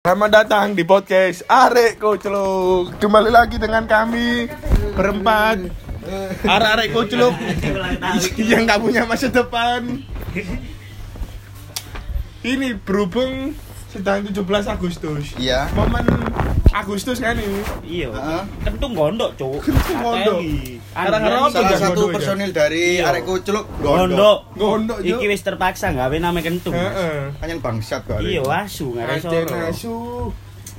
Selamat datang di podcast Arek Kocluk. Kembali lagi dengan kami berempat. Arek-arek Kocluk yang nggak punya masa depan. Ini berhubung sedang 17 Agustus. Iya. Momen Agustus kan ini. Iya. Heeh. Kentung gondok, Cuk. Kentung gondok. Apa Salah satu gondok ya? personil dari Iya. Arek Kuculuk Gondok. Gondok. Iki wis terpaksa gawe nama kentung. Heeh. Hanya bangsat kok. Iya, asu ngare soro. asu.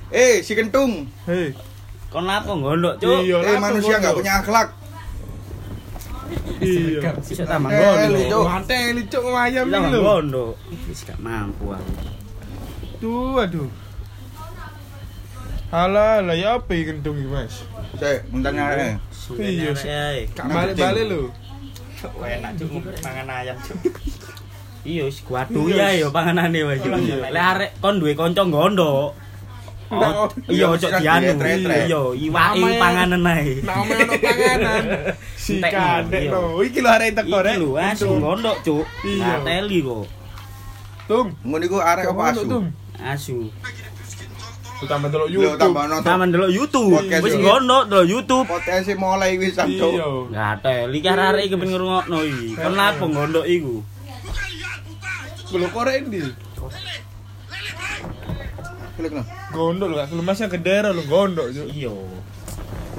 Eh, si kentung. Hei. Kon lapo gondok, Cuk? Iya, Eh, manusia nggak gondok? punya akhlak. Iya. Bisa tambah gondok. Manteli cuk ayam ini lho. gondok. Wis gak mampu aku. Tuh, aduh. Halah, lah ya apa iki kentung iki, Mas? Eh. Iya, Iya, Kak balik-balik lho. enak Cuk mangan ayam, Cuk. Iya, wis kuadu ya yo panganane wae. Iya. Lek arek kon duwe kanca gondok. Nah, Oh, iya ojo Iya, dianu. tre-tre. Iya, iwake panganan ae. Nama ono panganan. Si kadek iya. no. Iki lho arek teko rek. Iki lho asu gondok, Cuk. Iya. Ngateli kok. Tung. Ngono iku arek apa asu? Asu. Utama delok Lho YouTube. tambah nonton. Taman delok YouTube. Wis gondok delok YouTube. Podcast e mulai wis Iya. Cuk. Ngateli ki arek iki pengen ngrungokno iki. Kon lapo gondok iku? Lho korek ndi? Klik no. Gondok lho, gak masnya gendera lho gondok. Iya.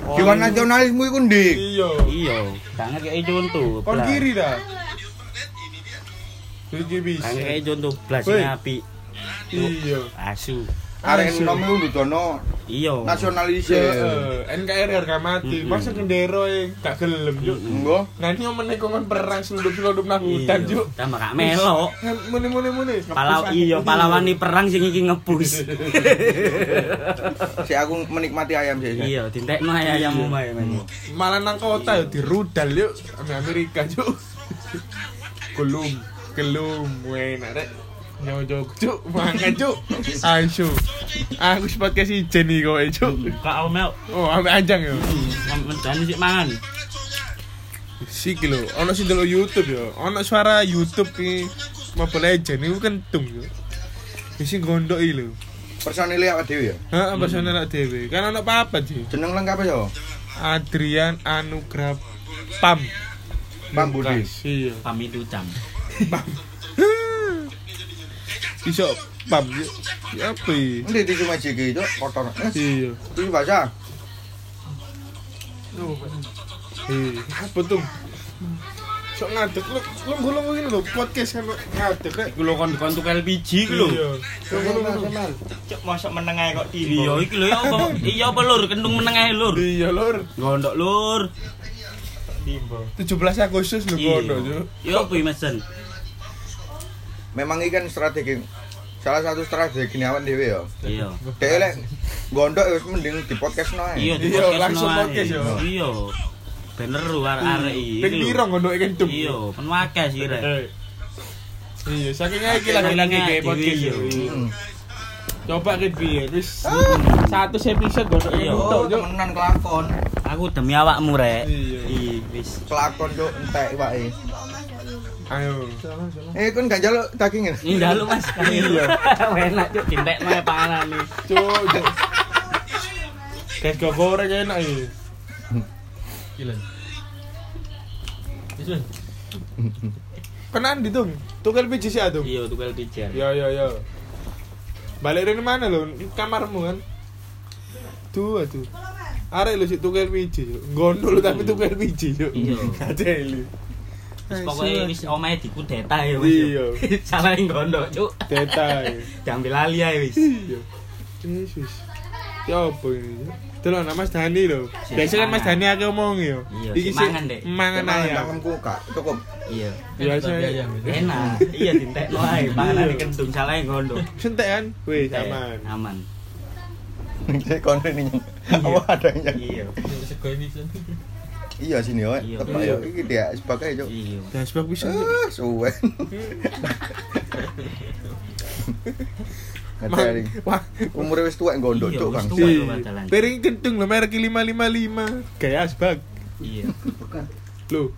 Jiwa nasionalismu iku ndi? Iya. Iya, gak ngekeki contoh. Kon kiri dah. Iki bisa. Gak ngekeki contoh blas Woi. ini apik. Iya. Asu. Arek Asu. nom iku nudono Iya. nasionalis. Heeh, NKRI harga mati. Masa gendera e gak gelem cuk. Engko Nanti yang kon perang selundup-selundup nang hutan Iya. cuk. Tambah gak melok. Mune mune. Palau iya pahlawan perang sing iki ngepus. si aku menikmati ayam sih. Iya, dintekno ayam omae men. Malah nang kota yo dirudal yuk ame Amerika cuk. Gelum, gelum enak rek. Nyojok cuk, mangan cuk. Ayo. Aku wis podcast ijen iki kowe cuk. Kak Omel, Oh, ame anjang yo. mencani sik mangan. Siki lho, ono sing delok YouTube yo. Ono suara YouTube ki Mobile Legend iku kentung yo. Wis gondok iki lho. Personil awak dhewe ya. Heeh, personel awake dhewe. Kan ono papat sih. Jeneng lengkap ya? Adrian Anugrah Pam. Pam Budi. Iya. Pamit ucam. Iso pam yo. Ya apa iki? Ndi di cuma jeki itu kotor. Eh, Iya. Ini baca. Eh, apa tuh? Sok ngadeg lu lu gulung ngene lho podcast kan ngadeg rek. Iku lho kon kon tuku LPG iku lho. Iya. Cuk mosok meneng ae kok Iya, iki lho ya apa? Iya apa lur? Kentung meneng ae lur. Iya lur. Gondok lur. 17 Agustus lho kono yo. Iya apa mesen? Memang ini kan strategi salah satu strategi awan dhewe ya. Iya. Dhewe lek gondok ya wis mending di podcast no Iya, di Iya, podcast langsung podcast, yo. Iya. Bener lu arek-arek iki. Ping piro ngono kentung. Iya, pen wakeh sih rek. Eh. Iya, saking iki lagi-lagi kayak podcast yo. iya. Hmm. Coba ke piye wis satu episode gondok Iya. entuk Oh, yo. temenan kelakon. Aku demi awakmu rek. Iya. Iya, wis. Kelakon cuk entek wae. Ayo. Eh kon gak njaluk daging ya? Ini dalu Mas. Iya. Enak cuk dintekno ae panganane. Cuk, cuk. Kayak gak goreng enak iki. Gila. Wis. Kenan di dong. Tukar biji sih adung. Iya, tuku LPG. Ya ya ya. Balik dari mana lo? Kamarmu kan? Tuh tuh. Arek lu sih tukar biji. Gondol tapi tukar biji yo. Iya. Kadeli. Wis pokoke wis omahe dikudeta ya Iya. Salah gondok cuk. Detai. Diambil lali ae wis. Iya. Yesus. Ya apa ini? Delok nama Mas Dani lho. Biasa kan Mas mangan. Dani akeh ngomong yo. Iya, Iki si sih mangan, Dek. Mangan Mangan ayam. ayamku kak cukup. Iya. Biasa. Enak. Iya dintekno ae panganane kentung salah gondok. Sentek kan? Wih, aman. Aman. Saya konten ini. Apa adanya? Iya. Iya sini yo. Iya. Tepak yo. Iki dia sebagai cuk. Iya. Sebab bisa. Ah, suwe. Ngecering. Wah, Umure wis tuwek gondok Iya, cuk Bang. lho, piring kentung lo merek 555 kayak asbak Iya. lo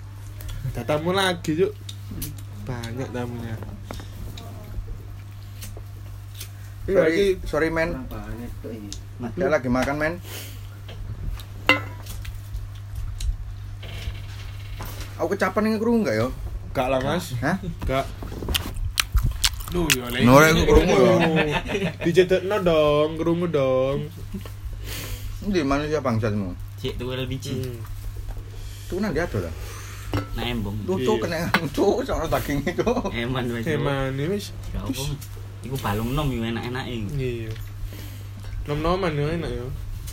tamu lagi yuk banyak tamunya Iya, Sorry, sorry men. Dia lagi makan men. Aku kecapan ini kerungu enggak ya? gak lah, Mas. Hah? Gak. Duh, ya lagi. Nore, aku krungu ya. Dijedekno dong, krungu dong. Ini manusia bangsatmu. Cik tuh biji. Hmm. Tuh nang dia ada lah. Nah embong. Tuh tuh kena tuh sono daging itu. Eman wis. Heman ini wis. Ya? Iku balung nom yo enak-enak e. Iya. Nom-noman yo enak yo.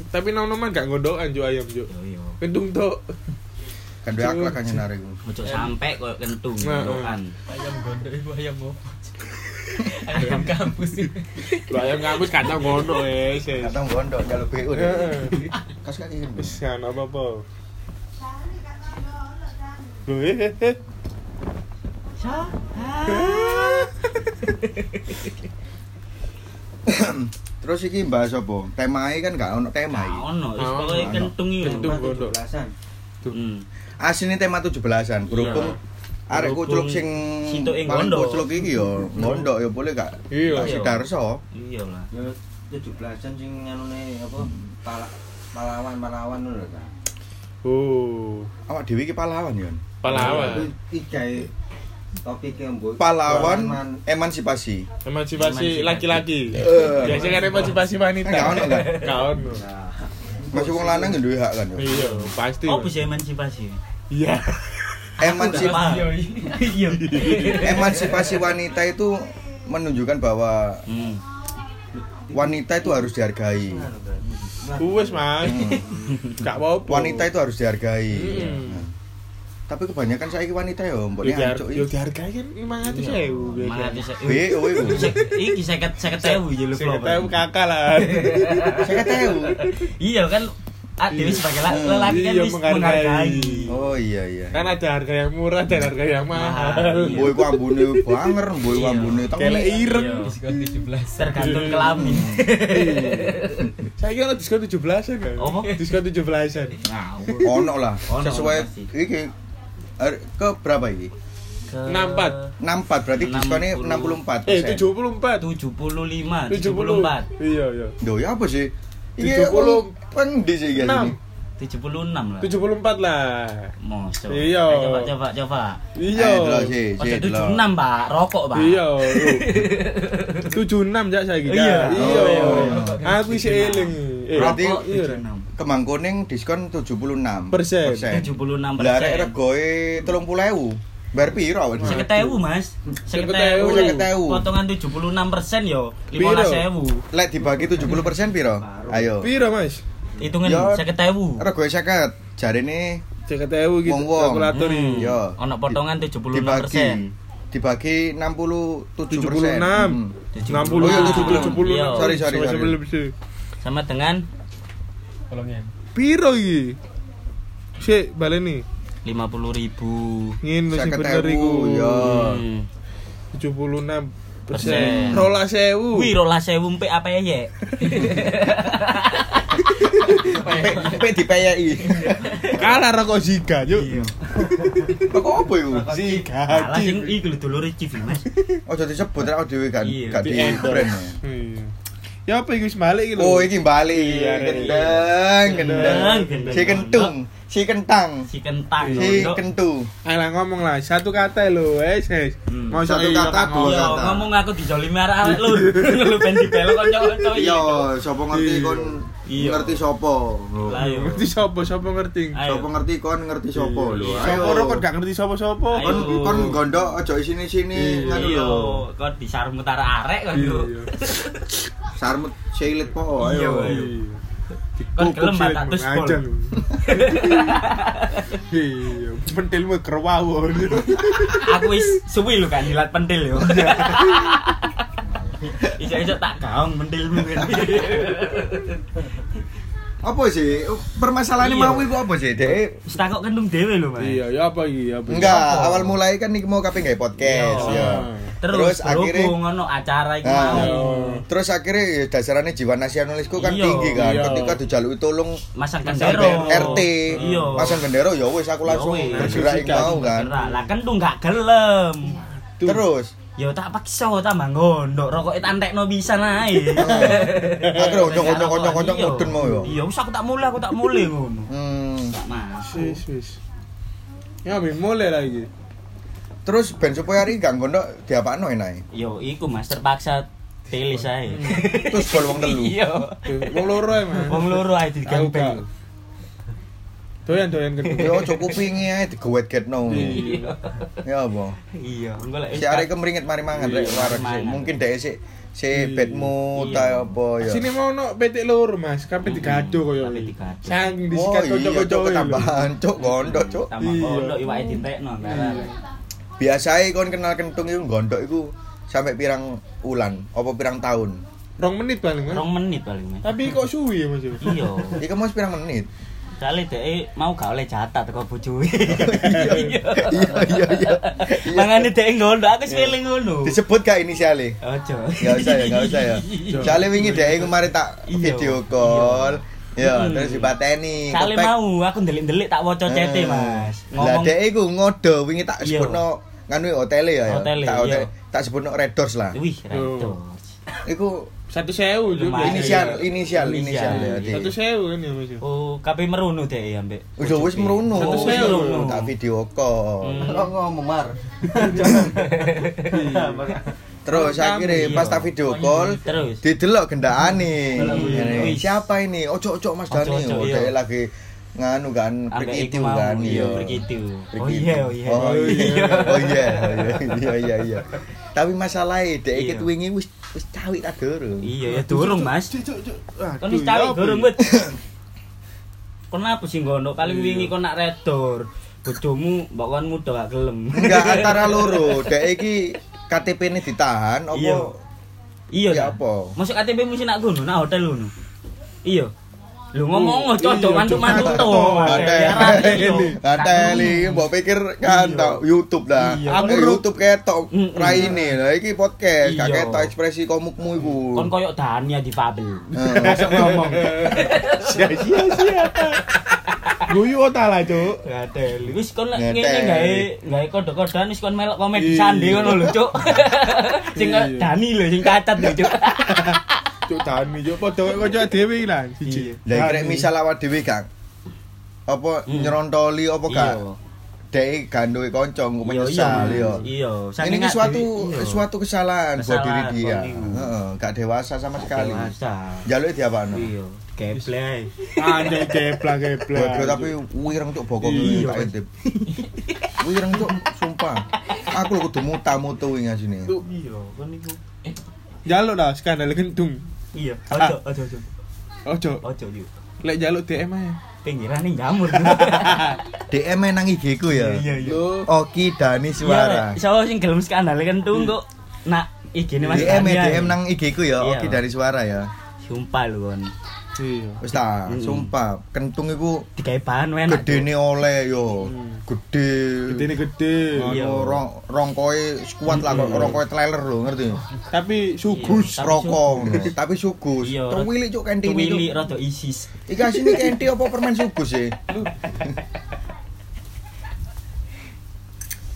Tapi nom-noman gak ngodokan jo ayam jo. Yo yo. Kendung tok. Kan dia akhlak kan ku. Ojo sampe koyo kentung doan. ayam gondok ibu ayam apa ayam kampus sih Lu ayam kampus ngono wis. wis. Kadang gondok jaluk BU. Kas kaki ini. Wis kan apa-apa. Loh, eh, eh, eh. Terus iki bahas apa? Temae kan gak ono tema iki. Ono, wis pokoke kentung yo. Kentung gondok. Hmm. Asline tema 17-an. Berhubung arek Berhubung kucluk sing paling kucluk iki yo gondok yo boleh gak? Iya. Sidarso. Iya lah. Ya 17-an sing nganune apa pala pahlawan pahlawan lho ta. Oh, Awak dhewe iki pahlawan yo. pahlawan. Iki gawe topiknya mbok. Pahlawan Man- emansipasi. Emansipasi laki-laki. Biasanya kan emansipasi wanita. Kan gak ono, Masih wong lanang duwe hak kan. Iya, pasti. Oh, bisa emansipasi. Iya. Emansip Paham. iya emansipasi wanita itu menunjukkan bahwa Hmm. wanita itu harus dihargai. Wes, Mas. Gak apa-apa. Wanita itu harus dihargai. Hmm. Tapi kebanyakan saya wanita ya, mbok Yo diar- ancuk yo iki. dihargai kan 500.000 biasa. Mangatus. Be, oh iku. Iki seket seket ewu ya lu Saya tahu kakak lah. Saya tahu. Iya kan ah, Dewi sebagai la- lelaki kan Iya, menghargai. Oh iya iya. Kan ada harga yang murah dan harga yang mahal. Boy ku ambune banger, boy ku Iya. ambune Kelek ireng. Iya. diskon 17 Tergantung kelamin. Saya kira diskon 17-an kan. Apa? Diskon 17-an. Ngawur. Ono lah. Sesuai iki er, ke berapa iki? Ke 64. 64 berarti diskonnya 60. 64 Eh, 74. 75, 70. 74. Iya, iya. Duh, ya apa sih? 70. pendi sih guys. 6. 76 lah. 74 lah. Mosok. Iya. Ayo, Coba coba coba. Iya. Eh, sih, Ojo sih, delok. 76, Pak. Rokok, Pak. Iya. 76 jak saiki. Iya. Kak. Iya. Oh, iya. Aku isih eling. Eh, Berarti Rokok iya. 76. Kemang kuning diskon 76 Persen. 76 Lah arek persen. regoe 30.000. Bayar piro? Seket ewu mas, seket Seket ewu, ewu, seket ewu. potongan 76 persen yo, Piro? 15 ewu, Lek dibagi 70% piro? Ayo. Piro, Mas? Ya. hitungan seket ewu, Regoe 50. Jarine 50.000 gitu. Kalkulator Hmm. iki. Yo. ono potongan 76 dibagi persen, dibagi 67 76. Hmm. 60 Oh, iya, 70 70. Iya. Sorry, sorry, sorry. Sama dengan tolongnya Piro iki? Sik, baleni. 50 ribu, Ngene sing 50.000, bener iku. ya. hmm. 76 Persen. persen. Rolas sewu. wih rolas ewu mpe apa ya, Pe dipeyeki. Kalah rokok Zika, yuk. Kok apa iku? Zika. Alah sing iki lho dulur TV mas, Ojo disebut rek dhewe kan Iya. gak di Di brand. Ya. Iya. Ya apa iki wis balik iki lho. Oh, iki bali. Iya, Gendeng, gendeng. Si kentung, si kentang, si kentang si kentu. Ayo ngomong lah, satu kata lho, wes wes. Hmm. Mau Satu iya, kata, dua. Yo kata. ngomong aku dijolimi arek-arek lur, lu ben dibelok kanca-kanca. Iya, sapa ngerti Iya. kon Iya. ngerti sapa. Lah yo. Ngerti sapa sapa ngerti. Ayo. Sapa ngerti kon ngerti sapa lho. Iya. Sapa ora kok gak ngerti. Ayo. Kon kon gondok aja isini-sini ngono Iya, lho. kok disarung utara arek kan Iya. lho. Sarmut silit po Iya, ayo. Kon gelem silit, tak tus mengajar pol. lu. Iya, pentilmu kerwawo. Aku wis suwi lho kan jilat pentil yo. Iso-iso tak gaong pentilmu kan. Apa sih? Permasalahan Iya. mau iku apa sih, Dek? Wis takok kendung dhewe lho, Mas. Iya, ya apa iki? Apa? iki? Enggak, Apa? awal mulai kan iki mau kape gawe podcast Iya. ya. Terus, Terus akhirnya- berhubung ono acara iku Nah, mau. terus akhirnya ya dasarannya jiwa nasionalisku kan Iya, tinggi kan. iya. Ketika dijaluki tolong Masang gendero. RT, Iya. masang gendero ya wis aku langsung Ya wis. bergerak Langsung mau kan. Lah kendung gak gelem. Terus Yo tak paksa tambah gondok rokok tak entekno bisa ae. Akhirnya onyok-onyok-onyok-onyok Iya. mudun mau yo. Iya, wis aku tak mulai, aku tak mulai ngono. Hmm. Tak mau. Wis wis. Ya ben mulai lagi. Terus ben supaya hari gak gondok diapakno enae. Yo, iku Mas terpaksa pilih saya. Terus gol wong telu. Iya. Wong loro ae, Mas. Wong loro ae Aku digempeng. Doyan doyan kedua. Yo ojo kupinge ae digowet-getno. Iya. Ya apa? Iya, engko lek Si arek kemringit mari mangan rek Iya, wareg. Mungkin dhek sik si Iya. Iya. ta apa ya. Sini mau no petik loro, Mas. Kabeh digado koyo. Kabeh digado. Saking Oh disikat iya, kocok-kocok cok ketambahan, cok gondok, cok. tambah Iya. gondok iwake ditekno. Biasae kon kenal kentung iku gondok iku sampai pirang ulan, apa pirang tahun. Rong menit paling, Mas. Rong menit paling Mas. Tapi kok suwi ya, Mas? Iya. Iku mau pirang menit. Soale dhek mau gak oleh jatah teko bojoe. Iya iya iya iya. Mangane dhek ngono, aku feeling ngono. Disebut gak inisiale? Ojo. Gak usah ya, gak usah ya. Soalnya wingi dhek iku mari tak Iya. video call. Ya, Hmm. terus dipateni. Kepek- mau aku ndelik-ndelik tak waca cete, Eh. Mas. Lah dhek iku ngodo wingi tak Iya. sebutno nganu hotele ya. ya. Hotele, Tak iya. hotel- tak sebutno Red Doors lah. Wih, redo. Iku Satu sewu juga. Inisial Iya. inisial Inisial, inisial ya. iya. Satu sewu kan ya, Mas. Oh, kabeh merono dhek ambek. Udah wis merono. Satu sewu. Tak video call. Hmm. Lo ngomong mar. Terus akhirnya iya. pas tak video call Terus. didelok gendakane. Iya. Ini, Wis. Siapa ini? Ojo-ojo Mas Dani. Ojo-ojo, Oh, iya. dia lagi nganu kan, iku mau, kan. iya, berkitiu. Oh iya, oh iya. Oh iya. Oh iya. Iya iya iya. Tapi masalahnya dek iki Iya. wingi wis wis cawik ta durung. Iya, ya durung, Mas. Kon wis ya cari apa durung, ya? Bet. Kon apa sih ngono? Paling Iya. wingi kon nak redor. Bojomu mbok kon muda gak gelem. Enggak antara loro, dek iki KTP-ne ditahan apa? Iya. Iya. Ya apa? Masuk KTP mesti nak ngono, nak hotel ngono. Iya. Lu ngomong Iya, cocok mantu-mantu to. Ngateli, mbok pikir kan tau YouTube dah. Iya. Aku YouTube ketok raine. Lah iki podcast, gak Iya. ketok ekspresi komukmu iku. Kon koyo Dania di Fabel. Masuk ngomong. Sia-sia sia. Guyu ota lah, Cuk. Ngateli. Wis kon lek ngene gawe gawe kode-kodean wis kon melok komedi Iya. sandi ngono lho, Cuk. Sing Iya. Dani lho sing cacat lho, Cuk. Cuk Dani, Cuk. Padha kok kocok dhewe lah, siji. Lah misal awak dhewe Kang. Apa Hmm. nyerontoli apa gak? Iya. Dek ganduwe kanca Iya, menyesal iya, yo. Iya, Ini suatu iya. suatu kesalahan buat diri dia. Heeh, gak dewasa sama sekali. Dewasa. Jaluk diapakno? Iya, geblek. Anjay geblak geblak. Bro, tapi wireng cuk bokong Iya. tak intip. Wireng cuk, sumpah. Aku lho kudu muta-mutu wingi asine. Tuh, Iya, kon niku. Eh, jaluk dah skandal kentung. Iya, ojo, ojo, ojo. Ojo, Ojo yuk. lek jaluk DM ae. Pinggiran nih jamur. DM nang IG ku ya. Iya, iya. Loh, Oki Dani Suara. Iya, Soale sing gelem skandal kan tuh kok nak IG-ne Mas DM Dani. DM nang IG ku ya, Iya. Oki dari Suara ya. Sumpah lho kon. Iya. Wis ta, Mm. sumpah. Kentung iku Digawe bahan enak. gedene oleh yo. Hmm. Gede. Gede ini gede. Iya. Anu rong rongkoe kuat lah kok rongkoe trailer lho, ngerti? Tapi sugus. Rokok, tapi sugus. Iya, Tuwili cuk kentini Tuwili cuk. rada isis. Iki asine kenti apa permen sugus sih?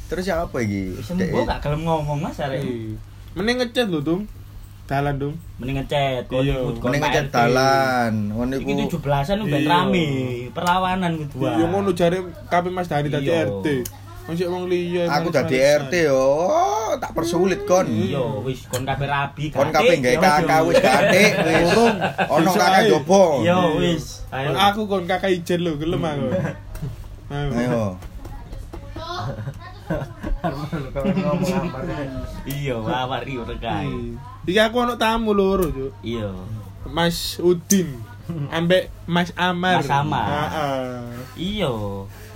Terus ya apa iki? Sembuh gak gelem ngomong Mas arek. Iya. Mending ngechat lho, Dum. Dalan, Dum. Mending ngechat kon Iya. Mending ngecet dalan. Ngono Iki iku 17-an udah Iya. rame, perlawanan kudu. Iya ngono jare kabeh Mas Dani dadi Iya. RT. Masih wong liya. aku dadi manis-manisan. RT yo. Oh, tak persulit kon. Iya, wis kon kabeh rabi Kon kabeh gawe Iya, kakak iya. wis gatik wis. Urung. Ono kakak ae. jobo. Iya, wis. Aku kon kakak ijen lho, gelem aku. Ayo. Ayo. Iya, wawar iyo rekai. Iki aku ono tamu loro, Cuk. Iya. Mas Udin ambek Mas Amar. Mas Amar. Heeh. Iya.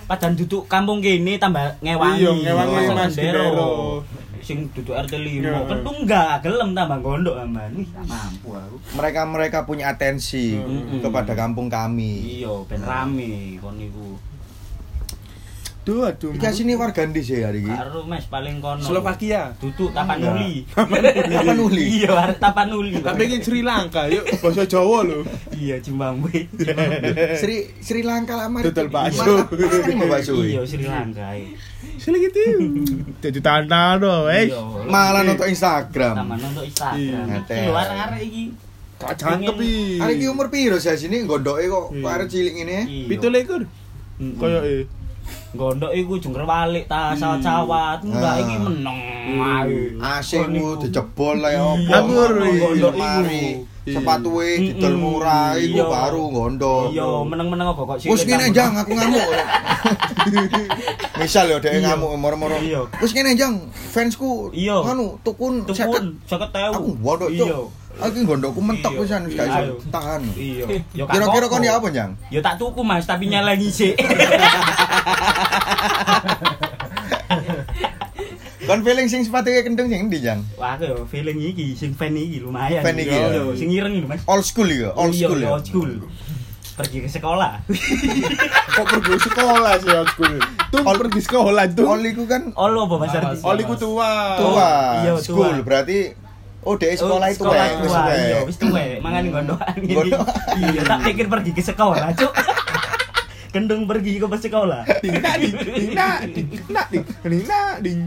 Padahal duduk kampung kene tambah ngewangi. Iya, ngewangi Mas Mas Gendero. Sing duduk RT 5. Iya. Kentung enggak gelem tambah gondok aman. Wih, mampu aku. Mereka-mereka punya atensi Mm-mm. kepada kampung kami. Iya, ben rame kon niku. Aduh, aduh. Iki asine warga ndi sih hari iki? Karo mes paling kono. Slovakia. Tutu Tapanuli. Tapanuli. Iya, arek Tapanuli. Tapi ini Sri Lanka, yuk bahasa Jawa lho. Iya, Zimbabwe. Sri Sri Lanka lah mari. Dodol bakso. Mau bakso. Iya, Sri Lanka. iya. Sini gitu. Jadi doh, wes. Iya, Malah nonton Instagram. Taman untuk Instagram. Iya. Iki arek-arek iki. Kak cangkep iki. Iki umur piro sih sini gondoke kok Iya. arek cilik ngene? Iya. Pitu Gondok iku jungker balik ta sawat-sawat. Enggak Ah. iki meneng Hmm. ae. AC ku dijebol ya Iya. Anggur, Gondok mari. Iya. Sepatuwe didol murah iku Iya. baru gondok. Iya, meneng-meneng kok kok Wes ngene jang aku ngamuk. Misal yo dhek ngamuk moro-moro. Wes ngene jang fansku Iya. anu tukun Tukun 50. 50.000. Aku gondok Iya. Aku gondokku mentok Iya. pisan wis gak Ayo. iso tahan. Iya. Ya gak Kira-kira kon ya apa jang? Ya tak tuku Mas, tapi nyala ngisik. Kon feeling sing sepatuke kendeng sing endi jang? Wah, aku yo feeling iki sing fan iki lumayan. Fan iki ya? Yo, sing ireng lho Mas. Old school ya, old Iya, school ya. Old school. Pergi ke sekolah. Kok pergi sekolah sih aku. Tuh Ol- pergi sekolah tuh. Oli ku kan Oh, lo apa Mas Ardi? Oli ku tua. tua, iya, school berarti oh dek sekolah itu sekolah wes, wis tua, wes. iya, wis tuwe, mangan gondokan. Gondokan. Iya, tak pikir pergi ke sekolah, Cuk. Kendung pergi ke sekolah. Ding nak ding ding nak ding.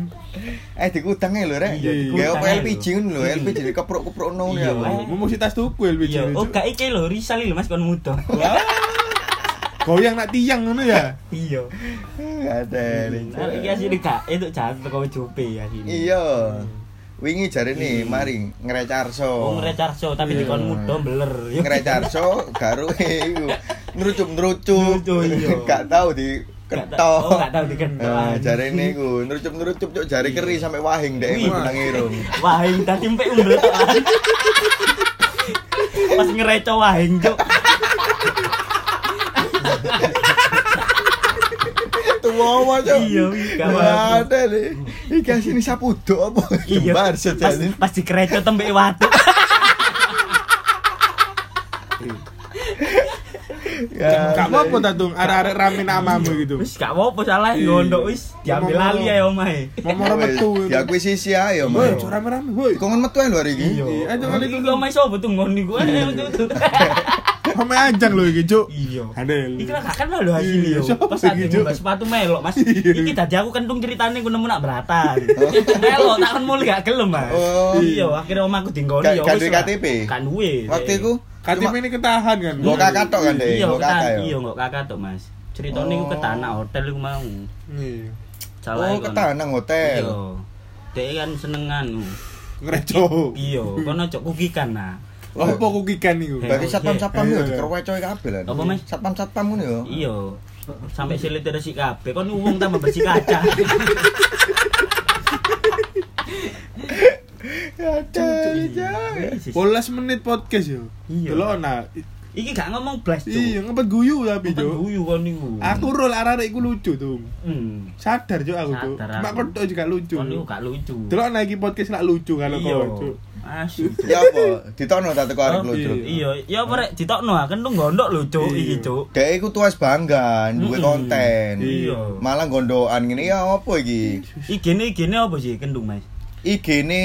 Eh dikutangnya lho rek. Iya, Gak apa LPG ngono lho, LPG dikeprok-keprok ngono Iya, ya. Mau mesti tas tuku LPG. Iya, oh gak iki lho, Rizal lho Mas kon muda. Goyang nak tiang ngono ya. Iya. Ada. Nah, iki asine gak itu jahat teko jope asine. Iya. Wingi jare nih, mari ngrecarso. Oh ngrecarso tapi Iya. dikon muda beler. Yo. ngrecarso garu iku nrucup-nrucup. Nrucup, iya. Gak tau di ketok. oh, gak tau dikentok. Eh, jare ini ku nrucup-nrucup cuk jare keri sampai wahing dek benang irung. Wahing tadi mpek umbel. Pas ngereco wahing, Cuk. Tuwa cuk. Iya, gak ada nih. Iki sini sapu dok apa? Iya. Jembar Pas sejane. pas dikereco tempe watu. Gak apa-apa ta tung, arek-arek rame namamu gitu. Wis gak apa-apa salah gondok wis diambil lali ae omahe. Mau moro metu. Ae ya, Woi, Mas. rame-rame, woi. Kongen metu lho hari iki. Iya. Ayo kali Iki omahe sapa tuh ngon niku. Ame anjang lho iki, Cuk. Iya. Adel. Iki lah gak kenal lho hasil Iya, yo. siapa Pas gitu? mbak sepatu melok, Mas. Iya. Iki tadi aku kentung ceritane ku nemu nak beratan. Melok tak kan mulai gak gelem, Mas. Oh. Iya, akhirnya omahku dinggoni yo lah. KTP? Kan duwe. Waktu iku KTP ini ketahan kan. Mbok kakak tok kan, Dek? Iya, Mbok kakak ya? Iya, kok kakak tok, Mas. Ceritane iku Oh. ketanak hotel iku mau. Iya. Oh, iku. ketanang hotel. Iya. Dek kan senengan. Ngereco. Iya, kono cok kukikan nah. Oh, apa kukikan niku? Berarti satpam-satpam yo Iya. dikerwecoy kabeh lan. Apa, Mas? Satpam-satpam ngono yo. Iya. Sampai silit resik kabeh. Kon wong tambah bersih kaca. Ada. Polas menit podcast yo. Iya. Delok nah. Iki gak ngomong blas tuh. Iya, ngempet guyu tapi, Cuk. guyu kon niku. Aku rol arek iku lucu tuh. Hmm. Sadar Cuk aku tuh. Aku. kok juga lucu. Kon niku gak lucu. Delok iki podcast lak lucu kalau Iya. kau, Cuk. Asu. Ya apa? Ditokno ta teko arek Oh, lucu. Iya, ya apa rek ditokno kan tuh gondok lho, Cuk, Iya. iki, Cuk. Dek iku tuas bangga duwe Mm-mm. konten. Iya. Malah gondokan ngene ya apa iki? Igene igene apa sih kendung, Mas? IG ne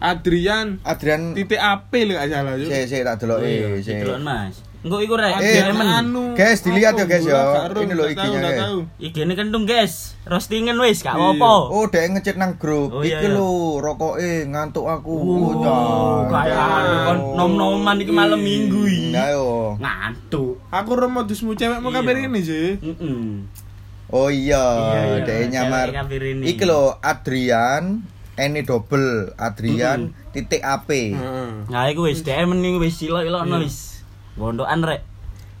Adrian Adrian titik AP lho gak salah, Cuk. Sik sik tak deloki Iya, sik. Delok, Mas. Engko iku rek, Eh, anu. Guys, dilihat ya, guys, ya. Gak tahu, Ini tahu, IG-nya, guys. tahu. Igene kendung, guys. Roastingan wis, gak Iya. apa-apa. Oh, dek ngechat nang grup. Oh, iya, Iki lho, rokoke ngantuk aku. Oh, kayak anu nom-noman iki malam minggu iki. Nah, yo. Ngantuk. Aku ro modusmu cewekmu kabar ini sih. Heeh. Oh iya, Iya, iya, dek nyamar. ini. Iki lho Adrian N double Adrian titik AP. Heeh. Nah, iku wis DM niku wis silok-ilokno wis. Gondokan rek.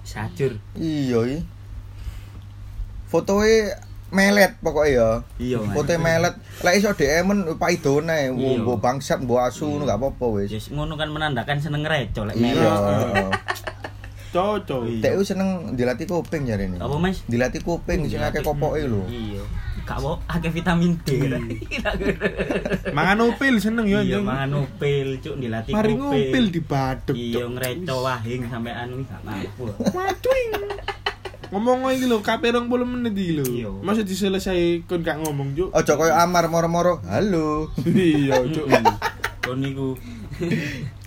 Sajur. Iya iki. Fotoe melet pokoknya ya. Iya. Fotoe melet. Lek iso DM-en paidone, Iya. mbok bangsat, mbok asu ngono gak apa-apa wis. Wis ngono kan menandakan seneng reco lek Iya. Cocok. Iya. Ku seneng dilatih kuping jare ini. Apa, Mas? Dilatih kuping sing akeh kopoke lho. Iya. Gak akeh vitamin D. Mangan opil seneng yo Iya, anjing. mangan upil, cuk dilatih Mari kuping. ngupil di badek. Iya, ngreco wahing sampai anu gak mampu. Waduh. Ngomong iki lho, kape 20 menit iki lho. Iya. Masa diselesai kon gak ngomong, Cuk. Ojo koyo amar moro-moro. Halo. Iya, Cuk. Kon niku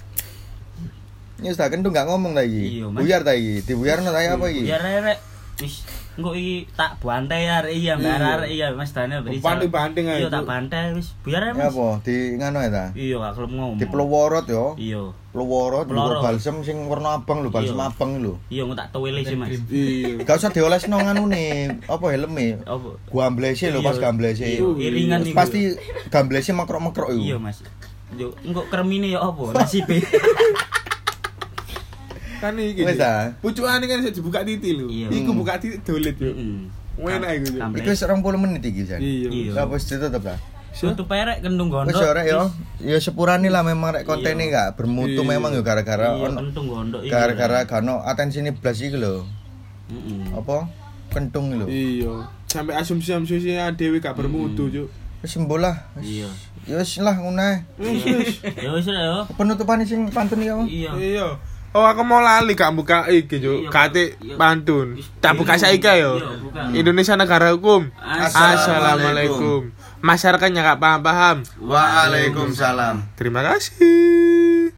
Ini sudah kentung gak ngomong iki. Iya, Mas. Buyar ta iki. Dibuyarno ta iki apa iki? biar rek wis engko iki tak bantai ya Rek. iya mbak Iya. Iya Mas Daniel beri Banting-banting ae, iya tak bantai wis ya Ya Mas apa? Di ngano ya ta? iya gak kelem ngomong Di peluworot yo. iya Peluworot Pelorot. balsem sing warna abang lho, balsem Iya. abang lho. iya engko tak tuwele sih Mas Iya. Gak usah diolesno nganu apa helme. apa Gua amblese lho Iya. pas gamblese. Iya, iringan niku. Pasti gamblese makrok-makrok iku. iya Mas yo engko kremine ya apa nasibe Kan iki. Wis Cuk. ta. Pucukane kan iso dibuka titi lho. Iya. Iku buka titi dolet yo. heeh Enak iku. Iku wis 20 menit iki, Jan. Iya. Iya. Lah wis ditutup ta. Tutup perek kendung Wis gondok. ora yo. Ya sepurane lah memang rek kontene gak bermutu Iya. memang yo gara-gara Iya, ono kentung gondok iki. gara-gara gano atensine blas iki lho. Heeh. Apa? Kentung lho. Iya. Sampai asumsi-asumsi dhewe gak bermutu, Cuk. Wis sembuh lah. Wis. Iya. Ya wis lah ngono ae. Wis, wis. Ya wis lah yo. Penutupane sing pantun ya. Iya. Iya. Oh aku mau lali gak buka iki. Iya, Kate iya. pantun. Tak buka saiki yo. Iya. Indonesia negara hukum. Assalamualaikum. Assalamualaikum. Masyarakatnya gak paham-paham. Waalaikumsalam. Terima kasih.